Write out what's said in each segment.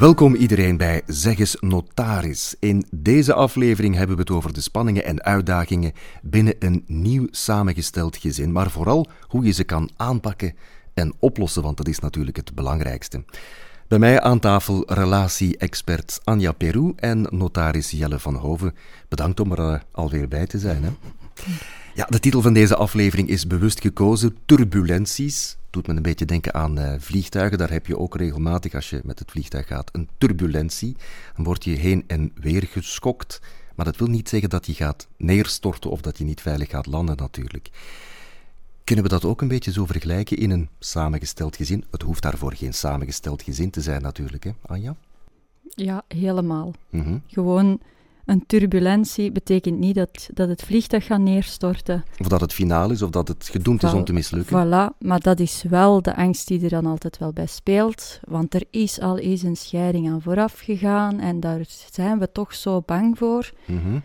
Welkom iedereen bij Zeggens Notaris. In deze aflevering hebben we het over de spanningen en uitdagingen binnen een nieuw samengesteld gezin, maar vooral hoe je ze kan aanpakken en oplossen, want dat is natuurlijk het belangrijkste. Bij mij aan tafel relatie-expert Anja Peru en notaris Jelle van Hoven. Bedankt om er uh, alweer bij te zijn. Hè? Ja, de titel van deze aflevering is bewust gekozen: Turbulenties. Doet me een beetje denken aan uh, vliegtuigen. Daar heb je ook regelmatig, als je met het vliegtuig gaat, een turbulentie. Dan word je heen en weer geschokt. Maar dat wil niet zeggen dat je gaat neerstorten of dat je niet veilig gaat landen, natuurlijk. Kunnen we dat ook een beetje zo vergelijken in een samengesteld gezin? Het hoeft daarvoor geen samengesteld gezin te zijn, natuurlijk, hè, Anja? Ja, helemaal. Mm Gewoon een turbulentie betekent niet dat, dat het vliegtuig gaat neerstorten. Of dat het finaal is, of dat het gedoemd is om te mislukken. Voilà, maar dat is wel de angst die er dan altijd wel bij speelt. Want er is al eens een scheiding aan vooraf gegaan en daar zijn we toch zo bang voor. Mm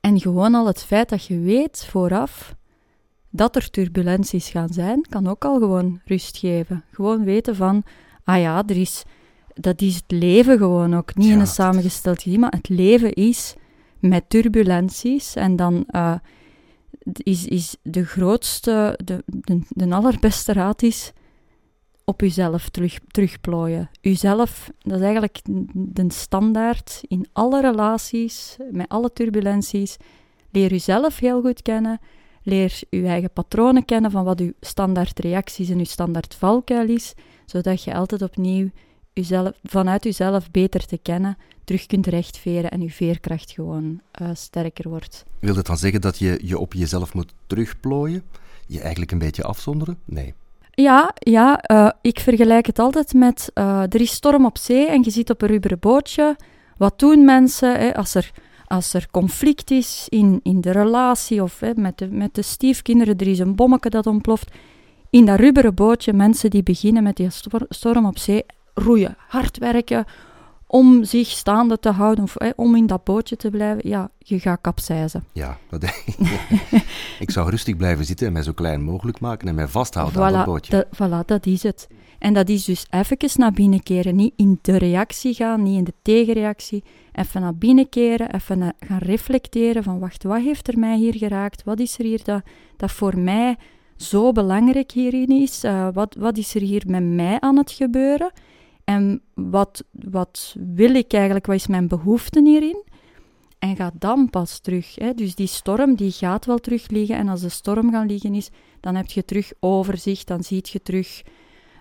en gewoon al het feit dat je weet vooraf dat er turbulenties gaan zijn, kan ook al gewoon rust geven. Gewoon weten van, ah ja, er is dat is het leven gewoon ook. Niet in een samengesteld gezin, maar het leven is met turbulenties. En dan uh, is, is de grootste, de, de, de, allerbeste raad is op jezelf terug, terugplooien. Uzelf, dat is eigenlijk de standaard in alle relaties, met alle turbulenties. Leer jezelf heel goed kennen. Leer je eigen patronen kennen van wat uw standaard reacties en uw standaard valkuil is, zodat je altijd opnieuw uzelf, vanuit jezelf beter te kennen, terug kunt rechtveren en je veerkracht gewoon uh, sterker wordt. Wil dat dan zeggen dat je je op jezelf moet terugplooien? Je eigenlijk een beetje afzonderen? Nee. Ja, ja uh, ik vergelijk het altijd met, uh, er is storm op zee en je zit op een rubberen bootje. Wat doen mensen hè, als, er, als er conflict is in, in de relatie of hè, met, de, met de stiefkinderen, er is een bommetje dat ontploft. In dat rubberen bootje, mensen die beginnen met die storm op zee, roeien, hard werken om zich staande te houden of om in dat bootje te blijven, ja, je gaat kapseizen. Ja, dat, ik zou rustig blijven zitten en mij zo klein mogelijk maken en mij vasthouden aan dat bootje. voilà, dat is het. En dat is dus even naar binnen keren, niet in de reactie gaan, niet in de tegenreactie. Even naar binnen keren, even gaan reflecteren van, wacht, wat heeft er mij hier geraakt? Wat is er hier dat, dat voor mij zo belangrijk hierin is? Uh, wat, wat is er hier met mij aan het gebeuren? En wat, wat wil ik eigenlijk, wat is mijn behoefte hierin? En ga dan pas terug. Hè. Dus die storm die gaat wel terug liggen. En als de storm gaan liggen is, dan heb je terug overzicht. Dan zie je terug,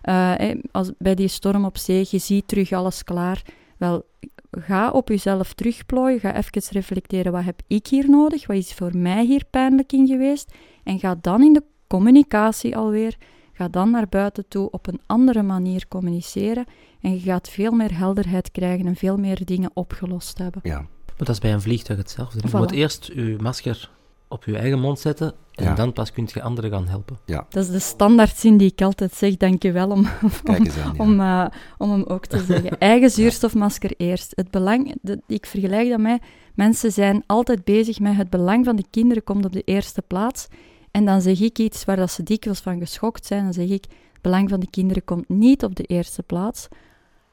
uh, als, bij die storm op zee, je ziet terug alles klaar. Wel, ga op jezelf terugplooien. Ga even reflecteren, wat heb ik hier nodig? Wat is voor mij hier pijnlijk in geweest? En ga dan in de communicatie alweer Ga dan naar buiten toe op een andere manier communiceren en je gaat veel meer helderheid krijgen en veel meer dingen opgelost hebben. Ja. Maar dat is bij een vliegtuig hetzelfde. Je moet eerst je masker op je eigen mond zetten en dan pas kun je anderen gaan helpen. Ja. Dat is de standaardzin die ik altijd zeg, dankjewel om, om, om, uh, om hem ook te zeggen. Eigen zuurstofmasker eerst. Het belang, ik vergelijk dat met, mensen zijn altijd bezig met het belang van de kinderen komt op de eerste plaats. En dan zeg ik iets waar dat ze dikwijls van geschokt zijn. Dan zeg ik, het belang van de kinderen komt niet op de eerste plaats.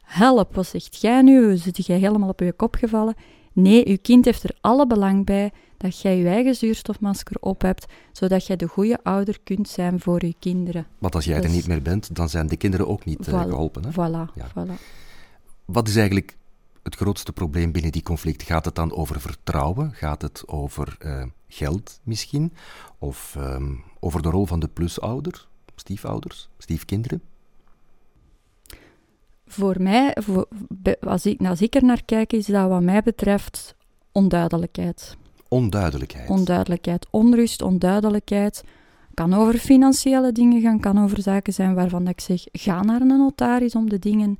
Help, wat zegt jij nu? Zit jij helemaal op je kop gevallen? Nee, uw kind heeft er alle belang bij dat jij je eigen zuurstofmasker op hebt, zodat jij de goede ouder kunt zijn voor je kinderen. Want als jij er dus niet meer bent, dan zijn de kinderen ook niet uh, geholpen. Hè? Voilà, ja. voilà. Wat is eigenlijk het grootste probleem binnen die conflict? Gaat het dan over vertrouwen? Gaat het over uh, geld misschien? Of um, over de rol van de plusouder, stiefouders, stiefkinderen? Voor mij, voor, als, ik, als ik er naar kijk, is dat wat mij betreft onduidelijkheid. Onduidelijkheid? Onduidelijkheid. Onrust, onduidelijkheid. Kan over financiële dingen gaan, kan over zaken zijn waarvan ik zeg, ga naar een notaris om de dingen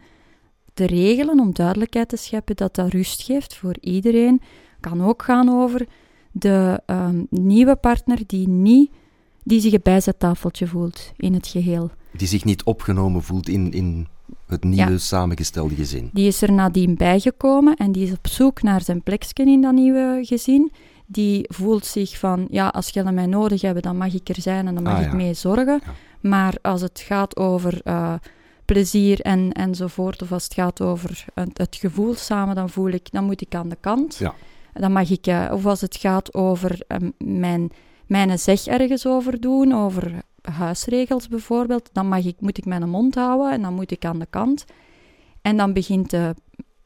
te regelen, om duidelijkheid te scheppen, dat dat rust geeft voor iedereen. Kan ook gaan over de um, nieuwe partner die, niet, die zich een bijzettafeltje voelt in het geheel. Die zich niet opgenomen voelt in, in het nieuwe samengestelde gezin. Die is er nadien bijgekomen en die is op zoek naar zijn plekje in dat nieuwe gezin. Die voelt zich van, ja, als jullie mij nodig hebben, dan mag ik er zijn en dan mag ah, ik mee zorgen. Maar als het gaat over uh, plezier en, enzovoort, of als het gaat over het, het, gevoel samen, dan voel ik, dan moet ik aan de kant. Ja. Dan mag ik, uh, of als het gaat over uh, mijn, mijn zeg ergens over doen, over huisregels bijvoorbeeld, dan mag ik, moet ik mijn mond houden en dan moet ik aan de kant. En dan begint de,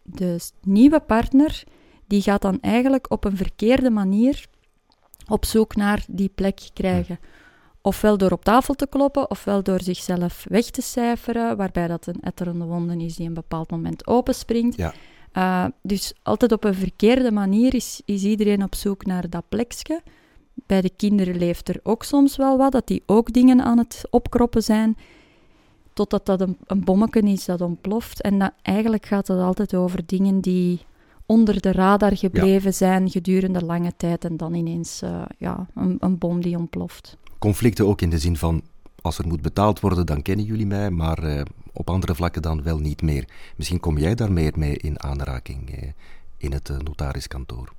de nieuwe partner, die gaat dan eigenlijk op een verkeerde manier op zoek naar die plek krijgen. Ofwel door op tafel te kloppen, ofwel door zichzelf weg te cijferen, waarbij dat een etterende wonde is die een bepaald moment openspringt. Ja. Uh, dus altijd op een verkeerde manier is, is iedereen op zoek naar dat plekje. Bij de kinderen leeft er ook soms wel wat, dat die ook dingen aan het opkroppen zijn, totdat dat een, een bommetje is dat ontploft. En dat, eigenlijk gaat het altijd over dingen die onder de radar gebleven zijn gedurende lange tijd en dan ineens uh, ja, een, een bom die ontploft. Conflicten ook in de zin van, als er moet betaald worden, dan kennen jullie mij, maar uh, op andere vlakken dan wel niet meer. Misschien kom jij daar meer mee in aanraking uh, in het notariskantoor.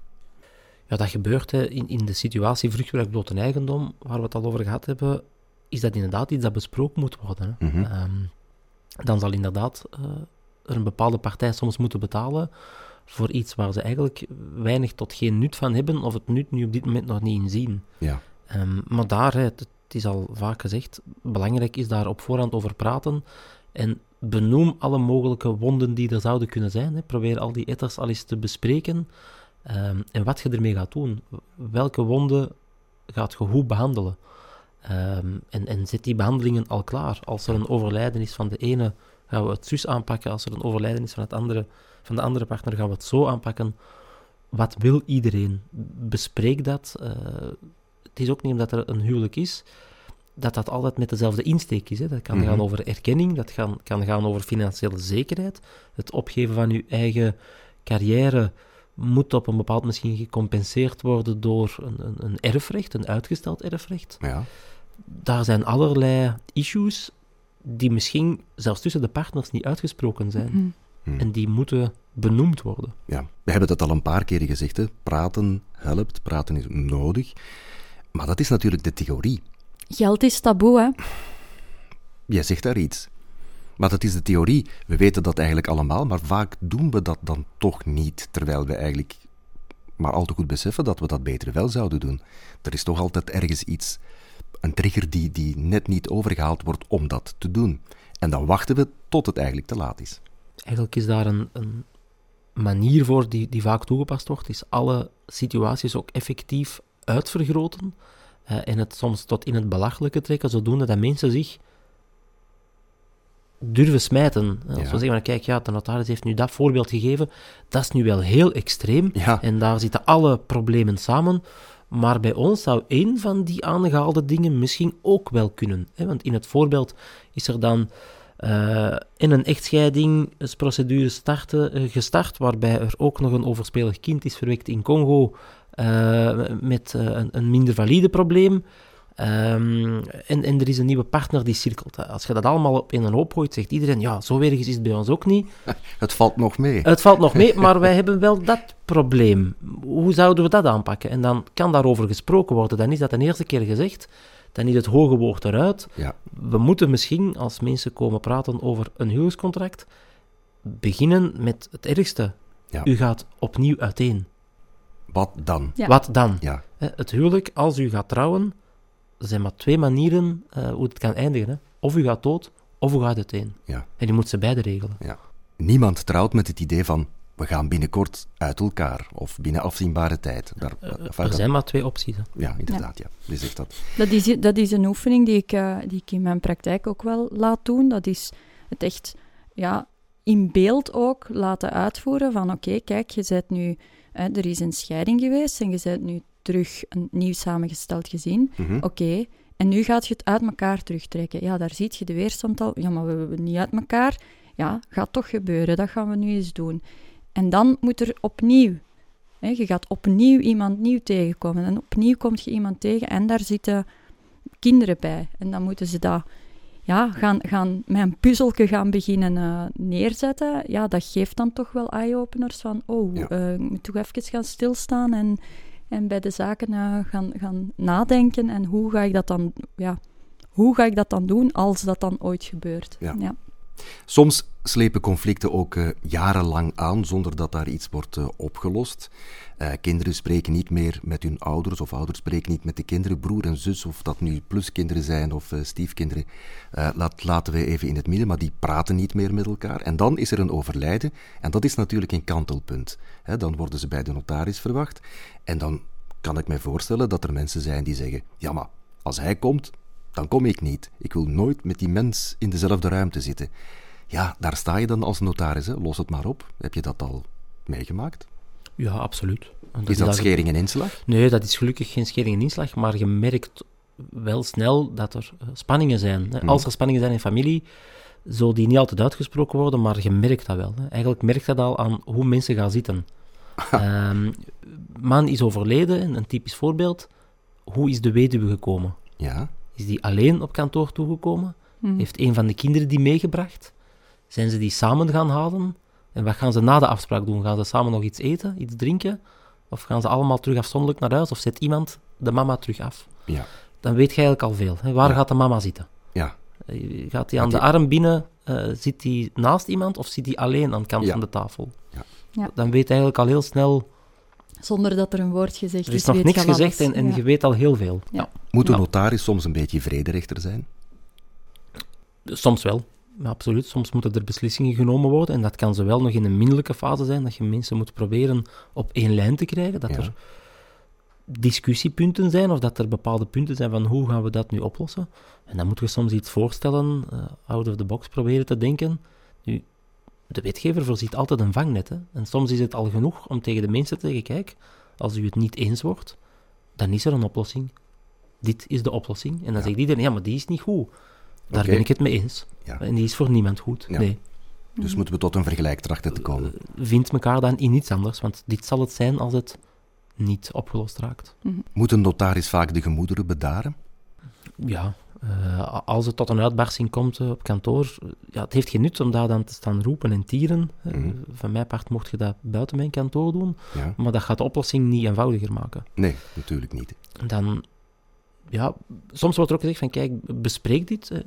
Ja, dat gebeurt hè. In, in de situatie vruchtwerk bloot een eigendom, waar we het al over gehad hebben, is dat inderdaad iets dat besproken moet worden. Hè. Mm -hmm. um, dan zal inderdaad er een bepaalde partij soms moeten betalen voor iets waar ze eigenlijk weinig tot geen nut van hebben, of het nut nu op dit moment nog niet inzien. Ja. Um, maar daar, het, het, is al vaak gezegd, belangrijk is daar op voorhand over praten en benoem alle mogelijke wonden die er zouden kunnen zijn. Hè. Probeer al die etters al eens te bespreken um, en wat je ermee gaat doen. Welke wonden gaat je hoe behandelen? Um, en, en zet die behandelingen al klaar. Als er een overlijden is van de ene, gaan we het zus aanpakken. Als er een overlijden is van, het andere, van de andere partner, gaan we het zo aanpakken. Wat wil iedereen? Bespreek dat. Uh, het is ook niet omdat er een huwelijk is, dat dat altijd met dezelfde insteek is. Hè. Dat kan mm -hmm. gaan over erkenning, dat kan, kan gaan over financiële zekerheid. Het opgeven van je eigen carrière moet op een bepaald misschien gecompenseerd worden door een, een, een erfrecht, een uitgesteld erfrecht. Ja. Daar zijn allerlei issues die misschien zelfs tussen de partners niet uitgesproken zijn. Mhm. Hmm. En die moeten benoemd worden. Ja, we hebben het al een paar keer gezegd. Hè. Praten helpt, praten is nodig. Maar dat is natuurlijk de theorie. Geld is taboe, hè? Jij zegt daar iets. Maar dat is de theorie. We weten dat eigenlijk allemaal, maar vaak doen we dat dan toch niet, terwijl we eigenlijk maar al te goed beseffen dat we dat beter wel zouden doen. Er is toch altijd ergens iets, een trigger die, die net niet overgehaald wordt om dat te doen. En dan wachten we tot het eigenlijk te laat is. Eigenlijk is daar een, een manier voor die, die vaak toegepast wordt, is alle situaties ook effectief uitvergroten uh, en het soms tot in het belachelijke trekken, zodoende dat mensen zich durven smijten. Als Ja. we zeggen, kijk, ja, de notaris heeft nu dat voorbeeld gegeven, dat is nu wel heel extreem, Ja. en daar zitten alle problemen samen, maar bij ons zou één van die aangehaalde dingen misschien ook wel kunnen. Hè? Want in het voorbeeld is er dan uh, in een echtscheidingsprocedure starten, uh, gestart, waarbij er ook nog een overspelig kind is verwekt in Congo met een, een, minder valide probleem. Um, en, en, er is een nieuwe partner die cirkelt. Als je dat allemaal op in een hoop gooit, zegt iedereen, ja, zo erg is het bij ons ook niet. Het valt nog mee. Het valt nog mee, maar wij hebben wel dat probleem. Hoe zouden we dat aanpakken? En dan kan daarover gesproken worden. Dan is dat de eerste keer gezegd. Dan is het hoge woord eruit. Ja. We moeten misschien, als mensen komen praten over een huwelijkscontract, beginnen met het ergste. Ja. U gaat opnieuw uiteen. Wat dan? Ja. Wat dan? Ja. Het huwelijk, als u gaat trouwen, er zijn maar twee manieren uh, hoe het kan eindigen. Hè. Of u gaat dood, of u gaat uiteen. Ja. En u moet ze beide regelen. Ja. Niemand trouwt met het idee van we gaan binnenkort uit elkaar of binnen afzienbare tijd. Daar, uh, er zijn maar twee opties. Hè. Ja, inderdaad. Ja. ja. Je zegt dat. Dat is, dat is een oefening die ik, uh, die ik in mijn praktijk ook wel laat doen. Dat is het echt ja, in beeld ook laten uitvoeren van oké, okay, kijk, je bent nu, hè, er is een scheiding geweest en je bent nu terug een nieuw samengesteld gezin. Mm -hmm. Oké, okay, en nu gaat je het uit elkaar terugtrekken. Ja, daar ziet je de weerstand al. Ja, maar we hebben niet uit elkaar. Ja, gaat toch gebeuren. Dat gaan we nu eens doen. En dan moet er opnieuw. Hè, je gaat opnieuw iemand nieuw tegenkomen. En opnieuw komt je iemand tegen en daar zitten kinderen bij. En dan moeten ze dat ja, gaan, gaan een puzzelke gaan beginnen uh, neerzetten. Ja, dat geeft dan toch wel eye-openers van... Oh, ja. uh, ik moet toch even gaan stilstaan en, en bij de zaken uh, gaan, gaan nadenken. En hoe ga ik dat dan... Ja, hoe ga ik dat dan doen als dat dan ooit gebeurt? Ja. ja. Soms slepen conflicten ook uh, jarenlang aan zonder dat daar iets wordt uh, opgelost. Uh, kinderen spreken niet meer met hun ouders, of ouders spreken niet met de kinderen, broer en zus, of dat nu pluskinderen zijn of stiefkinderen. laat, laten we even in het midden, maar die praten niet meer met elkaar. En dan is er een overlijden, en dat is natuurlijk een kantelpunt. Dan worden ze bij de notaris verwacht, en dan kan ik mij voorstellen dat er mensen zijn die zeggen: Ja, maar als hij komt, dan kom ik niet. Ik wil nooit met die mens in dezelfde ruimte zitten. Ja, daar sta je dan als notaris, hè. los het maar op. Heb je dat al meegemaakt? Ja, absoluut. Dat is dat schering en inslag? Nee, dat is gelukkig geen schering en inslag, maar je merkt wel snel dat er eh, spanningen zijn. Mhm. Als er spanningen zijn in familie, zullen die niet altijd uitgesproken worden, maar je merkt dat wel. Eigenlijk merkt dat al aan hoe mensen gaan zitten. um, man is overleden, een typisch voorbeeld. Hoe is de weduwe gekomen? Ja. Is die alleen op kantoor toegekomen? Mhm. Heeft een van de kinderen die meegebracht? Zijn ze die samen gaan halen? En wat gaan ze na de afspraak doen? Gaan ze samen nog iets eten, iets drinken? Of gaan ze allemaal terug afzonderlijk naar huis? Of zet iemand de mama terug af? Ja. Dan weet je eigenlijk al veel. Hè? Waar gaat de mama zitten? Ja. Eh, gaat hij aan de arm binnen? Uh, zit hij naast iemand? Of zit hij alleen aan de kant van de tafel? Ja. ja. Dan weet hij eigenlijk al heel snel... Zonder dat er een woord gezegd is. Er is nog niks gezegd en, en je weet al heel veel. Ja. Moet een notaris soms een beetje vrederechter zijn? Soms wel. absoluut. Soms moeten er beslissingen genomen worden. En dat kan zowel nog in een minderlijke fase zijn, dat je mensen moet proberen op één lijn te krijgen. Dat er discussiepunten zijn, of dat er bepaalde punten zijn van hoe gaan we dat nu oplossen. En dan moeten we soms iets voorstellen, uh, out of the box proberen te denken. Nu, de wetgever voorziet altijd een vangnet. Hè? En soms is het al genoeg om tegen de mensen te zeggen, kijk, als u het niet eens wordt, dan is er een oplossing. Dit is de oplossing. En dan zegt iedereen, ja, maar die is niet goed. Daar ben ik het mee eens. Ja. En die is voor niemand goed. Nee. Dus moeten we tot een vergelijk trachten te komen. Uh, Vind elkaar dan in iets anders, want dit zal het zijn als het niet opgelost raakt. Mhm. Moet een notaris vaak de gemoederen bedaren? Ja, uh, als het tot een uitbarsting komt uh, op kantoor, ja, het heeft geen nut om daar dan te staan roepen en tieren. Mm van mijn part mocht je dat buiten mijn kantoor doen, ja. maar dat gaat de oplossing niet eenvoudiger maken. Nee, natuurlijk niet. Dan ja, soms wordt er ook gezegd van kijk, bespreek dit, eh,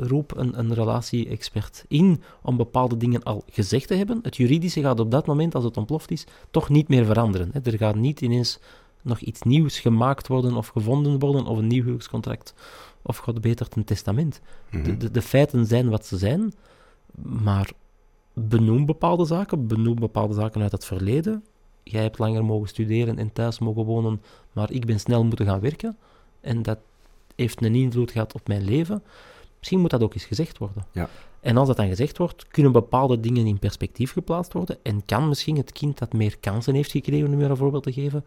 roep een, een relatie-expert in om bepaalde dingen al gezegd te hebben. Het juridische gaat op dat moment, als het ontploft is, toch niet meer veranderen. Hè. Er gaat niet ineens nog iets nieuws gemaakt worden of gevonden worden, of een nieuw huwelijkscontract, of god beter een testament. de, mhm. de, de, feiten zijn wat ze zijn, maar benoem bepaalde zaken, benoem bepaalde zaken uit het verleden. Jij hebt langer mogen studeren en thuis mogen wonen, maar ik ben snel moeten gaan werken en dat heeft een invloed gehad op mijn leven. Misschien moet dat ook eens gezegd worden. Ja. En als dat dan gezegd wordt, kunnen bepaalde dingen in perspectief geplaatst worden en kan misschien het kind dat meer kansen heeft gekregen, om je een voorbeeld te geven,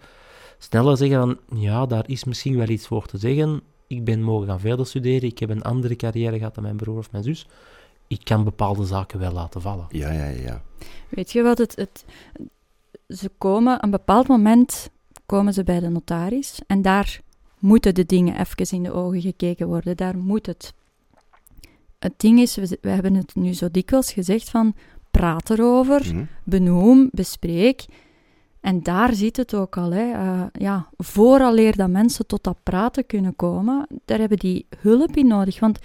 sneller zeggen van, ja, daar is misschien wel iets voor te zeggen. Ik ben mogen gaan verder studeren, ik heb een andere carrière gehad dan mijn broer of mijn zus. Ik kan bepaalde zaken wel laten vallen. Ja, ja, ja. Weet je wat het... het ze komen, een bepaald moment komen ze bij de notaris en daar moeten de dingen even in de ogen gekeken worden. Daar moet het. Het ding is, we, we hebben het nu zo dikwijls gezegd van praat erover, mm benoem, bespreek. En daar zit het ook al. Hè. Uh, ja, vooraleer dat mensen tot dat praten kunnen komen, daar hebben die hulp in nodig. Want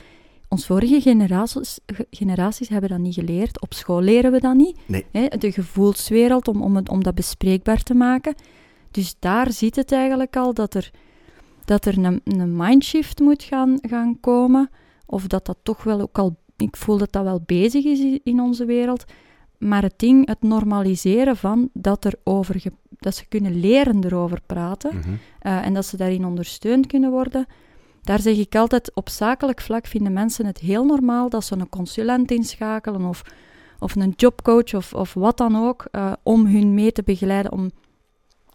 ons vorige generaties, generaties hebben dat niet geleerd. Op school leren we dat niet. Nee. Hè, de gevoelswereld om, om, het, om dat bespreekbaar te maken. Dus daar zit het eigenlijk al dat er dat er een, een mindshift moet gaan, gaan komen. Of dat dat toch wel ook al, ik voel dat dat wel bezig is in onze wereld. Maar het ding, het normaliseren van dat, er over dat ze kunnen leren erover praten mhm. eh, en dat ze daarin ondersteund kunnen worden. Daar zeg ik altijd, op zakelijk vlak vinden mensen het heel normaal dat ze een consulent inschakelen of, of een jobcoach of, of wat dan ook, uh, om hun mee te begeleiden, om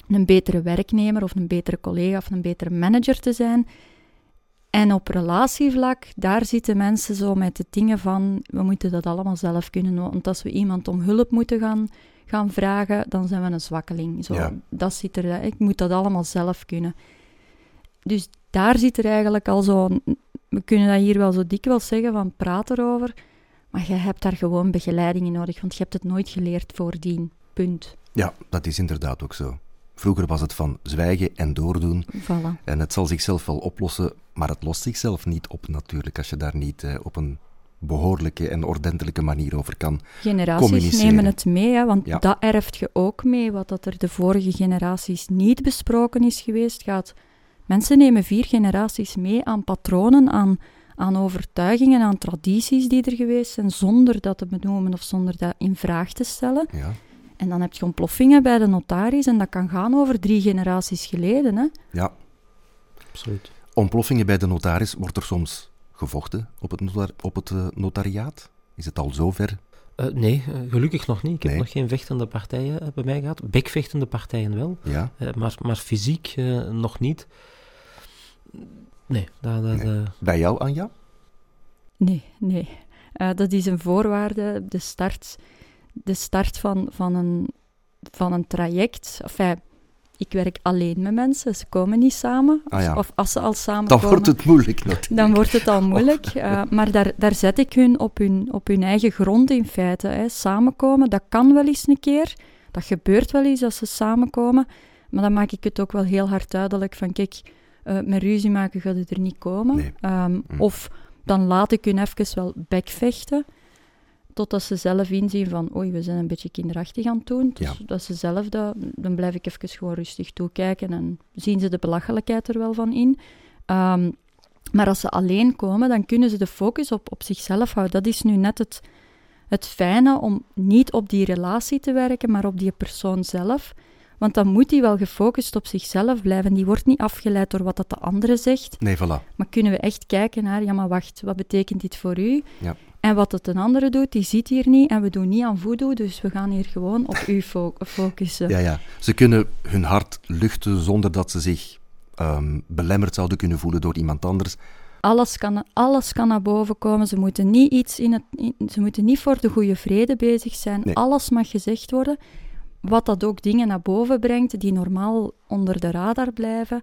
een betere werknemer of een betere collega of een betere manager te zijn. En op relatievlak, daar zitten mensen zo met de dingen van, we moeten dat allemaal zelf kunnen. Want als we iemand om hulp moeten gaan, gaan vragen, dan zijn we een zwakkeling. Zo, dat zit er, ik moet dat allemaal zelf kunnen. Dus daar zit er eigenlijk al zo, we kunnen dat hier wel zo dikwijls zeggen, van praat erover. Maar je hebt daar gewoon begeleiding in nodig, want je hebt het nooit geleerd voordien. Punt. Ja, dat is inderdaad ook zo. Vroeger was het van zwijgen en doordoen. En het zal zichzelf wel oplossen, maar het lost zichzelf niet op natuurlijk als je daar niet eh, op een behoorlijke en ordentelijke manier over kan Generaties nemen het mee, hè, want Ja. dat erft je ook mee. Wat dat er de vorige generaties niet besproken is geweest, gaat... Mensen nemen vier generaties mee aan patronen, aan, aan overtuigingen, aan tradities die er geweest zijn, zonder dat te benoemen of zonder dat in vraag te stellen. Ja, En dan heb je ontploffingen bij de notaris en dat kan gaan over drie generaties geleden. Hè. ja. Absoluut. Ontploffingen bij de notaris, wordt er soms gevochten op het, notar- op het eh, notariaat? Is het al zover? Eh, nee, eh, gelukkig nog niet. Ik heb Nee. nog geen vechtende partijen bij mij gehad. Bekvechtende partijen wel, Ja, eh, maar, maar fysiek nog niet. Nee, dat, dat, Nee. bij jou, Anja? Nee, nee. Eh, dat is een voorwaarde, de start, de start van, van, een, van een traject. Enfin, ik werk alleen met mensen, ze komen niet samen. Ah ja. Of als ze al samen Dan wordt het moeilijk natuurlijk. dan wordt het al moeilijk. Eh, maar daar, daar zet ik hun op, hun op hun eigen grond in feite. Hè. Samenkomen, dat kan wel eens een keer. Dat gebeurt wel eens als ze samenkomen. Maar dan maak ik het ook wel heel hard duidelijk van, kijk, eh, met ruzie maken gaat het er niet komen. Nee. Ehm, Hm. Of dan laat ik hun even wel bekvechten, totdat ze zelf inzien van, oei, we zijn een beetje kinderachtig aan het doen. Dus Ja. dat ze zelf dat, dan blijf ik even gewoon rustig toekijken en zien ze de belachelijkheid er wel van in. Ehm, maar als ze alleen komen, dan kunnen ze de focus op, op zichzelf houden. Dat is nu net het, het fijne om niet op die relatie te werken, maar op die persoon zelf. Want dan moet die wel gefocust op zichzelf blijven. Die wordt niet afgeleid door wat dat de andere zegt. Nee, voilà. Maar kunnen we echt kijken naar, ja maar wacht, wat betekent dit voor u? Ja. En wat het een andere doet, die ziet hier niet en we doen niet aan voodoo, dus we gaan hier gewoon op u fo- focussen. Ja, ja. Ze kunnen hun hart luchten zonder dat ze zich ehm, belemmerd zouden kunnen voelen door iemand anders. Alles kan, alles kan naar boven komen. Ze moeten niet iets in het, in- ze moeten niet voor de goede vrede bezig zijn. Nee. Alles mag gezegd worden. Wat dat ook dingen naar boven brengt die normaal onder de radar blijven.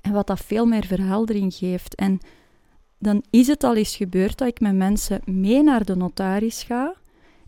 En wat dat veel meer verheldering geeft. En dan is het al eens gebeurd dat ik met mensen mee naar de notaris ga.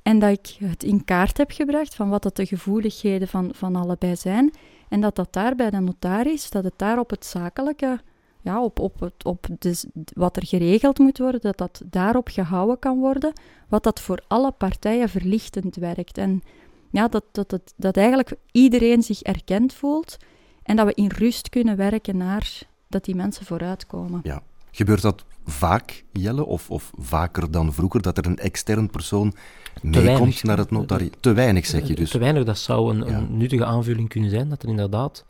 En dat ik het in kaart heb gebracht van wat dat de gevoeligheden van, van allebei zijn. En dat dat daar bij de notaris, dat het daar op het zakelijke ja, op, op, het, op dus wat er geregeld moet worden, dat dat daarop gehouden kan worden, wat dat voor alle partijen verlichtend werkt. En ja, dat, dat, dat, dat eigenlijk iedereen zich erkend voelt en dat we in rust kunnen werken naar dat die mensen vooruitkomen. Ja. Gebeurt dat vaak, Jelle, of, of vaker dan vroeger, dat er een extern persoon meekomt naar het notariaat? Te weinig, zeg je dus. Te weinig, dat zou een, Ja. een nuttige aanvulling kunnen zijn, dat er inderdaad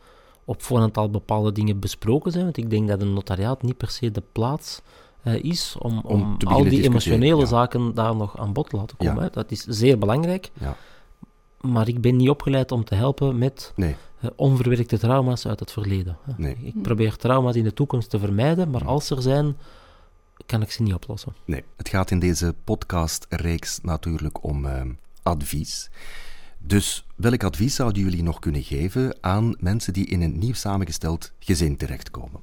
op voorhand al bepaalde dingen besproken zijn. Want ik denk dat een notariaat niet per se de plaats eh, is om, Om al die emotionele ja. zaken daar nog aan bod te laten komen. Ja. Dat is zeer belangrijk. Ja. Maar ik ben niet opgeleid om te helpen met Nee, eh, onverwerkte trauma's uit het verleden. Nee. Ik probeer trauma's in de toekomst te vermijden, maar als er zijn, kan ik ze niet oplossen. nee. Het gaat in deze podcastreeks natuurlijk om ehm, advies. Dus welk advies zouden jullie nog kunnen geven aan mensen die in een nieuw samengesteld gezin terechtkomen?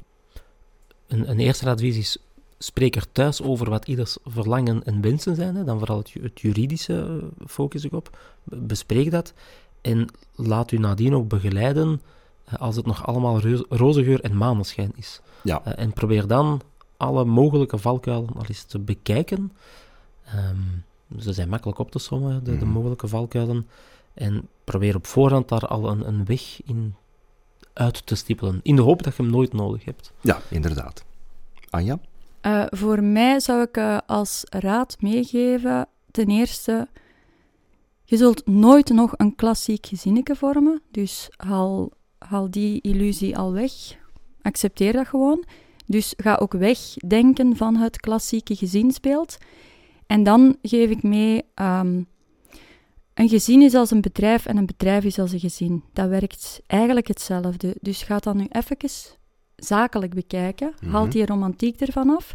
Een, een eerste advies is, spreek er thuis over wat ieders verlangen en wensen zijn. Hè. Dan vooral het, het juridische eh, focus ik op. Be- Bespreek dat. En laat u nadien ook begeleiden eh, als het nog allemaal reus- roze geur en maneschijn is. Ja, Eh, en probeer dan alle mogelijke valkuilen al eens te bekijken. Ehm, ze zijn makkelijk op te sommen, de, de Mhm. mogelijke valkuilen. En probeer op voorhand daar al een, een weg in uit te stippelen. In de hoop dat je hem nooit nodig hebt. ja inderdaad. Anja? Eh, voor mij zou ik eh, als raad meegeven, ten eerste, je zult nooit nog een klassiek gezinnetje vormen, dus haal, haal die illusie al weg. Accepteer dat gewoon. Dus ga ook weg denken van het klassieke gezinsbeeld. En dan geef ik mee, ehm, een gezin is als een bedrijf en een bedrijf is als een gezin. Dat werkt eigenlijk hetzelfde. Dus ga dan nu even zakelijk bekijken. Mhm. Haal die romantiek ervan af.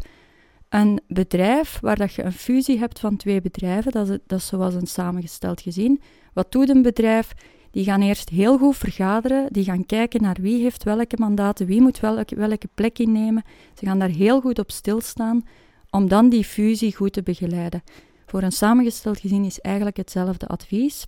Een bedrijf waar dat je een fusie hebt van twee bedrijven, dat is, dat is zoals een samengesteld gezin. Wat doet een bedrijf? Die gaan eerst heel goed vergaderen, die gaan kijken naar wie heeft welke mandaten, wie moet welke, welke plek innemen. Ze gaan daar heel goed op stilstaan om dan die fusie goed te begeleiden. Voor een samengesteld gezin is eigenlijk hetzelfde advies.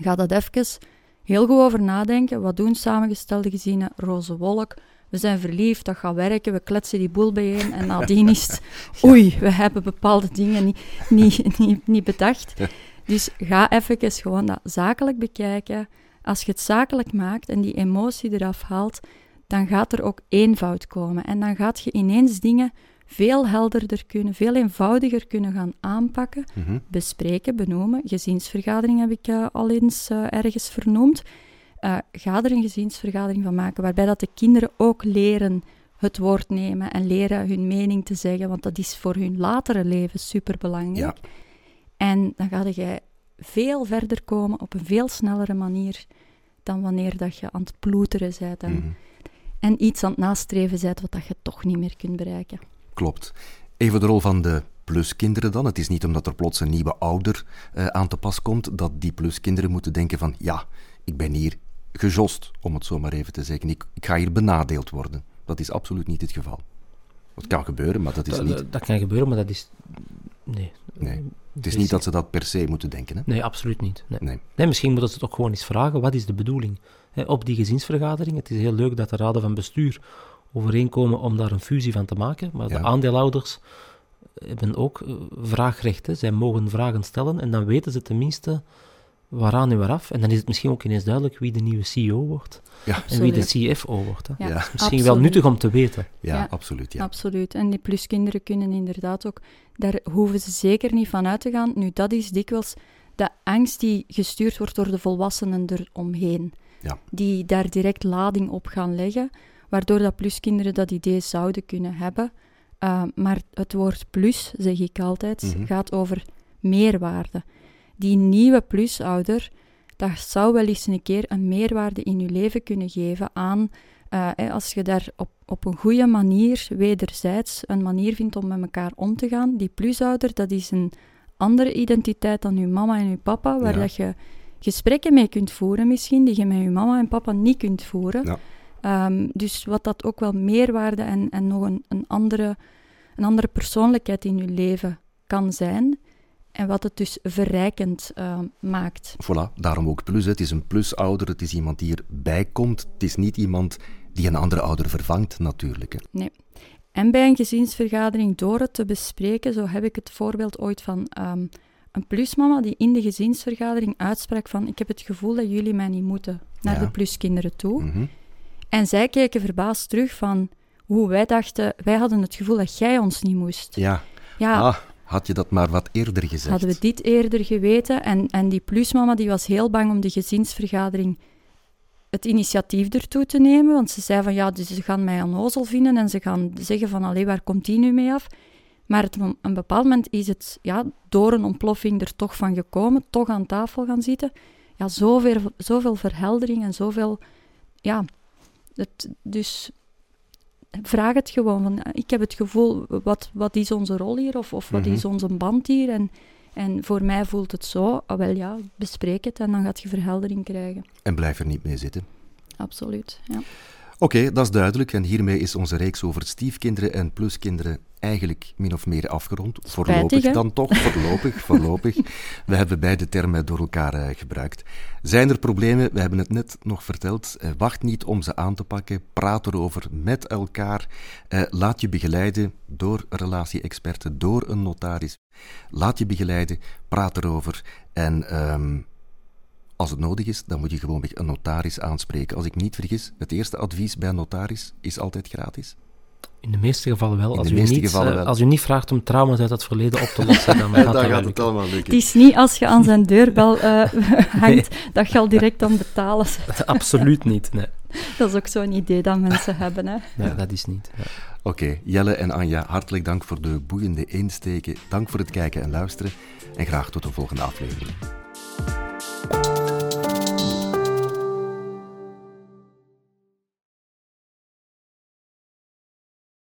Ga dat even heel goed over nadenken. Wat doen samengestelde gezinnen? Roze wolk. we zijn verliefd, dat gaat werken, we kletsen die boel bijeen en nadien is het, oei, we hebben bepaalde dingen niet, niet, niet, niet bedacht. Dus ga even gewoon dat zakelijk bekijken. Als je het zakelijk maakt en die emotie eraf haalt, dan gaat er ook eenvoud komen. En dan gaat je ineens dingen veel helderder kunnen, veel eenvoudiger kunnen gaan aanpakken, Mhm. bespreken, benoemen. Gezinsvergadering heb ik eh, al eens eh, ergens vernoemd. Eh, ga er een gezinsvergadering van maken, waarbij dat de kinderen ook leren het woord nemen en leren hun mening te zeggen, want dat is voor hun latere leven superbelangrijk. Ja. En dan ga je veel verder komen op een veel snellere manier dan wanneer dat je aan het ploeteren bent en, Mhm. en iets aan het nastreven bent wat dat je toch niet meer kunt bereiken. Klopt. Even de rol van de pluskinderen dan. Het is niet omdat er plots een nieuwe ouder eh, aan te pas komt, dat die pluskinderen moeten denken van ja, ik ben hier gejost, om het zo maar even te zeggen. Ik, ik ga hier benadeeld worden. Dat is absoluut niet het geval. Dat kan gebeuren, maar dat is Dat, niet... dat, dat kan gebeuren, maar dat is... Nee. Nee. Het is niet dat ze dat per se moeten denken. Hè? Nee, absoluut niet. Nee. Nee. Nee, misschien moeten ze het ook gewoon eens vragen, wat is de bedoeling? Op die gezinsvergadering, het is heel leuk dat de raden van bestuur overeenkomen om daar een fusie van te maken, maar Ja. de aandeelhouders hebben ook eh, vraagrecht. Hè. Zij mogen vragen stellen en dan weten ze tenminste waaraan en waaraf. En dan is het misschien ook ineens duidelijk wie de nieuwe CEO wordt Ja, en wie de. CFO wordt. Hè. Ja, Ja. Dat is misschien absoluut. wel nuttig om te weten. ja, Ja. absoluut. Ja. Absoluut. En die pluskinderen kunnen inderdaad ook, daar hoeven ze zeker niet van uit te gaan. Nu, dat is dikwijls de angst die gestuurd wordt door de volwassenen eromheen. Ja. Die daar direct lading op gaan leggen, waardoor dat pluskinderen dat idee zouden kunnen hebben. Uh, maar het woord plus, zeg ik altijd, Mhm. gaat over meerwaarde. Die nieuwe plusouder, dat zou wel eens een keer een meerwaarde in je leven kunnen geven aan uh, hè, als je daar op, op een goede manier, wederzijds, een manier vindt om met elkaar om te gaan. Die plusouder, dat is een andere identiteit dan je mama en je papa, waar Ja. dat je gesprekken mee kunt voeren misschien, die je met je mama en papa niet kunt voeren. Ja. Ehm, dus wat dat ook wel meerwaarde en, en nog een, een, andere, een andere persoonlijkheid in je leven kan zijn. En wat het dus verrijkend uh, maakt. Voilà, daarom ook plus. hè. Het is een plusouder, het is iemand die erbij komt. Het is niet iemand die een andere ouder vervangt, natuurlijk. Hè. Nee. En bij een gezinsvergadering, door het te bespreken, zo heb ik het voorbeeld ooit van um, een plusmama die in de gezinsvergadering uitsprak van ik heb het gevoel dat jullie mij niet moeten naar Ja. de pluskinderen toe. Mhm. En zij keken verbaasd terug van hoe wij dachten, wij hadden het gevoel dat jij ons niet moest. Ja, Ja, ah, had je dat maar wat eerder gezegd. hadden we dit eerder geweten. En, en die plusmama die was heel bang om de gezinsvergadering het initiatief ertoe te nemen. Want ze zei van ja, dus ze gaan mij onnozel vinden en ze gaan zeggen van allee, waar komt die nu mee af? Maar op een bepaald moment is het ja, door een ontploffing er toch van gekomen, toch aan tafel gaan zitten. Ja, zoveel, zoveel verheldering en zoveel... Ja, het, dus vraag het gewoon. Van, ik heb het gevoel, wat, wat is onze rol hier? Of, of wat Mhm. is onze band hier? En, en voor mij voelt het zo. Ah, wel ja, bespreek het en dan gaat je verheldering krijgen. En blijf er niet mee zitten. Absoluut, ja. Oké, dat is duidelijk. En hiermee is onze reeks over stiefkinderen en pluskinderen eigenlijk min of meer afgerond. Voorlopig hè? dan toch, voorlopig, voorlopig. We hebben beide termen door elkaar uh, gebruikt. Zijn er problemen? We hebben het net nog verteld. Uh, wacht niet om ze aan te pakken. Praat erover met elkaar. Uh, laat je begeleiden door relatie-experten, door een notaris. Laat je begeleiden, praat erover en... Um, als het nodig is, dan moet je gewoon een notaris aanspreken. Als ik niet vergis, het eerste advies bij een notaris is altijd gratis. In de meeste gevallen wel. Als u, niet, gevallen uh, wel. als u niet vraagt om trauma's uit het verleden op te lossen, dan gaat, dan dat gaat het allemaal lukken. Het is niet als je aan zijn deurbel uh, hangt, nee. dat je al direct aan betalen. Absoluut niet, nee. Dat is ook zo'n idee dat mensen hebben, hè. Nee, dat is niet. Ja. Oké, okay, Jelle en Anja, hartelijk dank voor de boeiende insteken. Dank voor het kijken en luisteren. En graag tot de volgende aflevering.